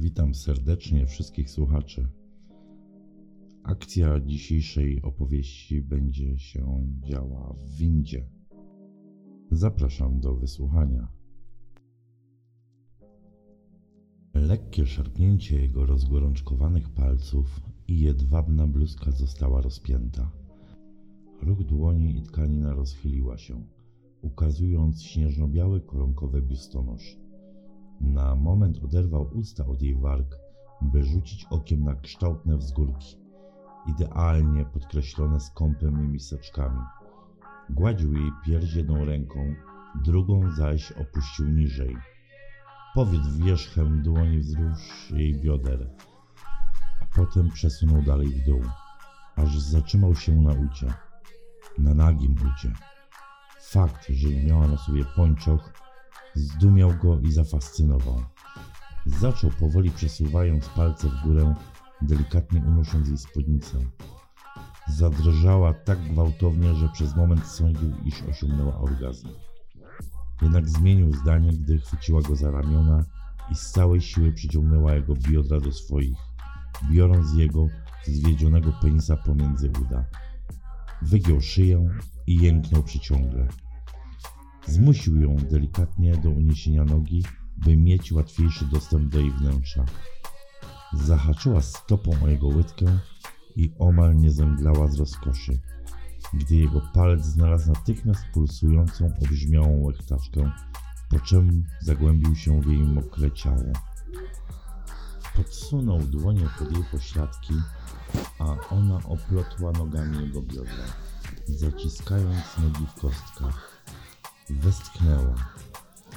Witam serdecznie wszystkich słuchaczy. Akcja dzisiejszej opowieści będzie się działa w windzie. Zapraszam do wysłuchania. Lekkie szarpnięcie jego rozgorączkowanych palców i jedwabna bluzka została rozpięta. Ruch dłoni i tkanina rozchyliła się, ukazując śnieżno-biały koronkowy biustonosz. Na moment oderwał usta od jej warg, by rzucić okiem na kształtne wzgórki, idealnie podkreślone skąpymi miseczkami. Gładził jej pierś jedną ręką, drugą zaś opuścił niżej. Powiódł wierzchem dłoni wzdłuż jej bioder, a potem przesunął dalej w dół, aż zatrzymał się na ucie, na nagim ucie. Fakt, że nie miała na sobie pończoch, Zdumiał go i zafascynował. Zaczął powoli przesuwając palce w górę, delikatnie unosząc jej spódnicę. Zadrżała tak gwałtownie, że przez moment sądził, iż osiągnęła orgazm. Jednak zmienił zdanie, gdy chwyciła go za ramiona i z całej siły przyciągnęła jego biodra do swoich, biorąc jego zwiedzionego penisa pomiędzy uda. Wygiął szyję i jęknął przyciągle. Zmusił ją delikatnie do uniesienia nogi, by mieć łatwiejszy dostęp do jej wnętrza. Zahaczyła stopą o jego łydkę i omal nie zemdlała z rozkoszy, gdy jego palec znalazł natychmiast pulsującą, obrzmiałą łechtaczkę, po czym zagłębił się w jej mokre ciało. Podsunął dłonie pod jej pośladki, a ona oplotła nogami jego biodra, zaciskając nogi w kostkach. Westchnęła,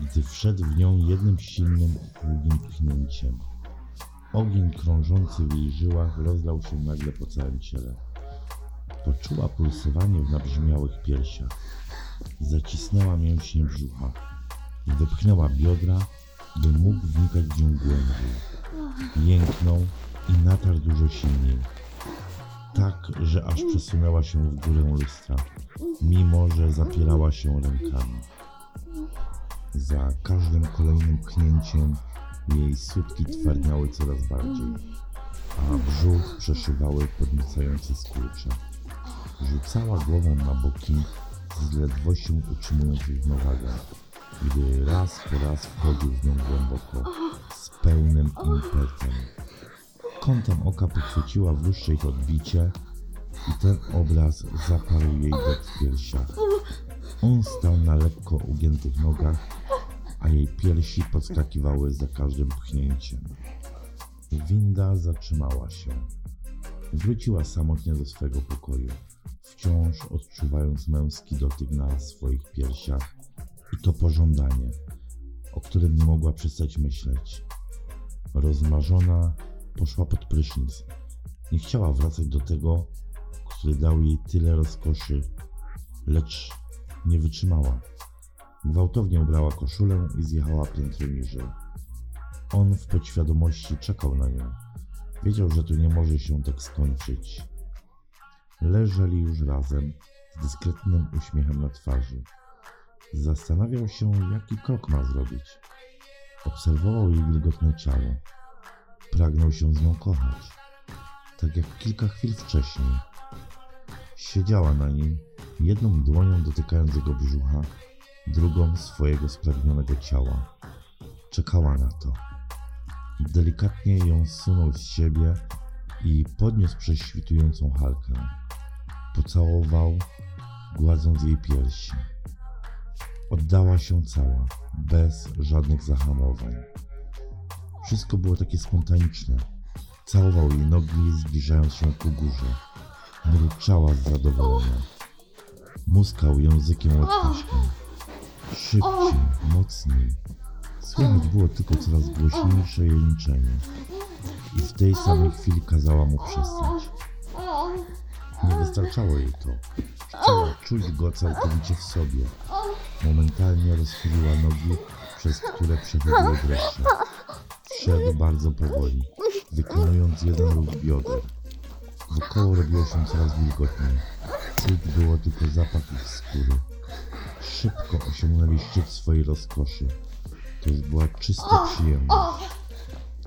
gdy wszedł w nią jednym silnym i długim pchnięciem. Ogień krążący w jej żyłach rozlał się nagle po całym ciele. Poczuła pulsowanie w nabrzmiałych piersiach. Zacisnęła mięśnie brzucha. Wypchnęła biodra, by mógł wnikać w nią głębiej. Jęknął i natarł dużo silniej. Tak, że aż przesunęła się w górę lustra mimo że zapierała się rękami. Za każdym kolejnym pchnięciem jej sutki twardniały coraz bardziej, a brzuch przeszywały podniecające skurcze. Rzucała głową na boki, z ledwością utrzymując równowagę, gdy raz po raz wchodził w nią głęboko, z pełnym impetem. Kątem oka pochwyciła w lustrze ich odbicie i ten obraz zaparł jej dech w piersiach. On stał na lekko ugiętych nogach, a jej piersi podskakiwały za każdym pchnięciem. Winda zatrzymała się. Wróciła samotnie do swego pokoju, wciąż odczuwając męski dotyk na swoich piersiach i to pożądanie, o którym nie mogła przestać myśleć. Rozmarzona poszła pod prysznic. Nie chciała wracać do tego, który dał jej tyle rozkoszy, lecz nie wytrzymała. Gwałtownie ubrała koszulę i zjechała piętro niżej. On w podświadomości czekał na nią. Wiedział, że to nie może się tak skończyć. Leżeli już razem, z dyskretnym uśmiechem na twarzy. Zastanawiał się, jaki krok ma zrobić. Obserwował jej wilgotne ciało. Pragnął się z nią kochać, tak jak kilka chwil wcześniej. Siedziała na nim, jedną dłonią dotykając jego brzucha, drugą swojego spragnionego ciała. Czekała na to. Delikatnie ją zsunął z siebie i podniósł przez świtującą halkę. Pocałował, gładząc jej piersi. Oddała się cała, bez żadnych zahamowań. Wszystko było takie spontaniczne. Całował jej nogi, zbliżając się ku górze. Mruczała z zadowolenia. Muskał językiem łatwiszkiem. Szybciej, mocniej. Słychać było tylko coraz głośniejsze jęczenie. I w tej samej chwili kazała mu przestać. Nie wystarczało jej to. Chciała czuć go całkowicie w sobie. Momentalnie rozchyliła nogi, przez które przechodziły dreszcze. Szedł bardzo powoli, wykonując jeden ruch bioder. Wokoło robiło się coraz wilgotniej. Czuć było tylko zapach ich skóry. Szybko osiągnęli szczyt swojej rozkoszy. To już była czysta przyjemność.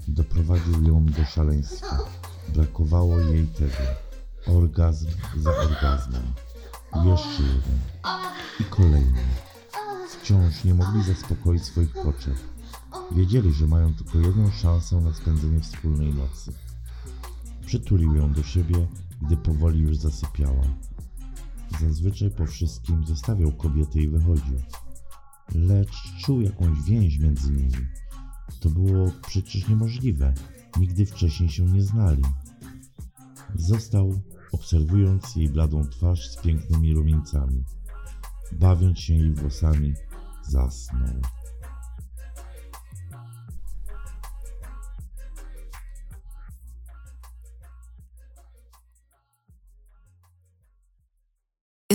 Doprowadził ją do szaleństwa. Brakowało jej tego. Orgazm za orgazmem. Jeszcze jeden. I kolejny. Wciąż nie mogli zaspokoić swoich potrzeb. Wiedzieli, że mają tylko jedną szansę na spędzenie wspólnej nocy. Przytulił ją do siebie, gdy powoli już zasypiała. Zazwyczaj po wszystkim zostawiał kobietę i wychodził. Lecz czuł jakąś więź między nimi. To było przecież niemożliwe. Nigdy wcześniej się nie znali. Został, obserwując jej bladą twarz z pięknymi rumieńcami. Bawiąc się jej włosami, zasnął.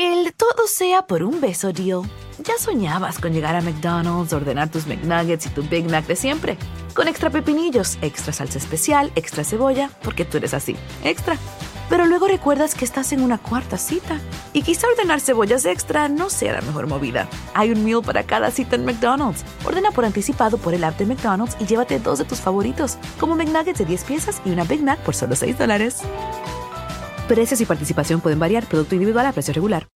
El todo sea por un beso deal. Ya soñabas con llegar a McDonald's, ordenar tus McNuggets y tu Big Mac de siempre. Con extra pepinillos, extra salsa especial, extra cebolla, porque tú eres así, extra. Pero luego recuerdas que estás en una cuarta cita y quizá ordenar cebollas extra no sea la mejor movida. Hay un meal para cada cita en McDonald's. Ordena por anticipado por el app de McDonald's y llévate dos de tus favoritos, como McNuggets de 10 piezas y una Big Mac por solo 6 dólares. Precios y participación pueden variar, producto individual a precio regular.